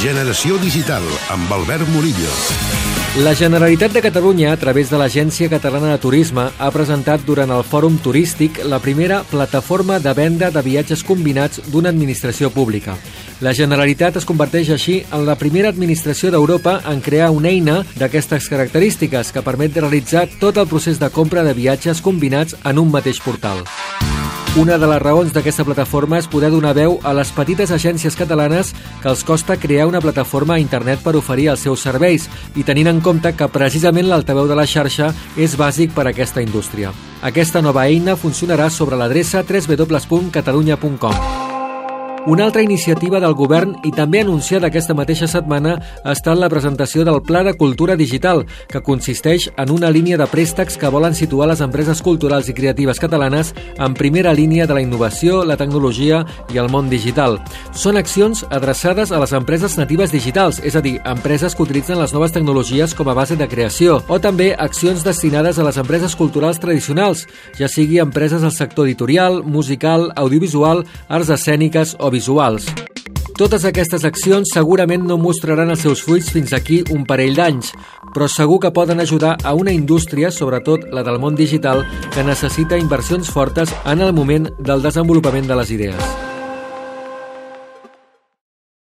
Generació Digital, amb Albert Murillo. La Generalitat de Catalunya, a través de l'Agència Catalana de Turisme, ha presentat durant el Fòrum Turístic la primera plataforma de venda de viatges combinats d'una administració pública. La Generalitat es converteix així en la primera administració d'Europa en crear una eina d'aquestes característiques que permet realitzar tot el procés de compra de viatges combinats en un mateix portal. Una de les raons d'aquesta plataforma és poder donar veu a les petites agències catalanes que els costa crear una plataforma a internet per oferir els seus serveis i tenint en compte que precisament l'altaveu de la xarxa és bàsic per a aquesta indústria. Aquesta nova eina funcionarà sobre l'adreça www.catalunya.com. Una altra iniciativa del govern i també anunciada aquesta mateixa setmana ha estat la presentació del Pla de Cultura Digital, que consisteix en una línia de préstecs que volen situar les empreses culturals i creatives catalanes en primera línia de la innovació, la tecnologia i el món digital. Són accions adreçades a les empreses natives digitals, és a dir, empreses que utilitzen les noves tecnologies com a base de creació, o també accions destinades a les empreses culturals tradicionals, ja sigui empreses del sector editorial, musical, audiovisual, arts escèniques o visuals. Totes aquestes accions segurament no mostraran els seus fruits fins aquí un parell d'anys, però segur que poden ajudar a una indústria, sobretot la del món digital, que necessita inversions fortes en el moment del desenvolupament de les idees.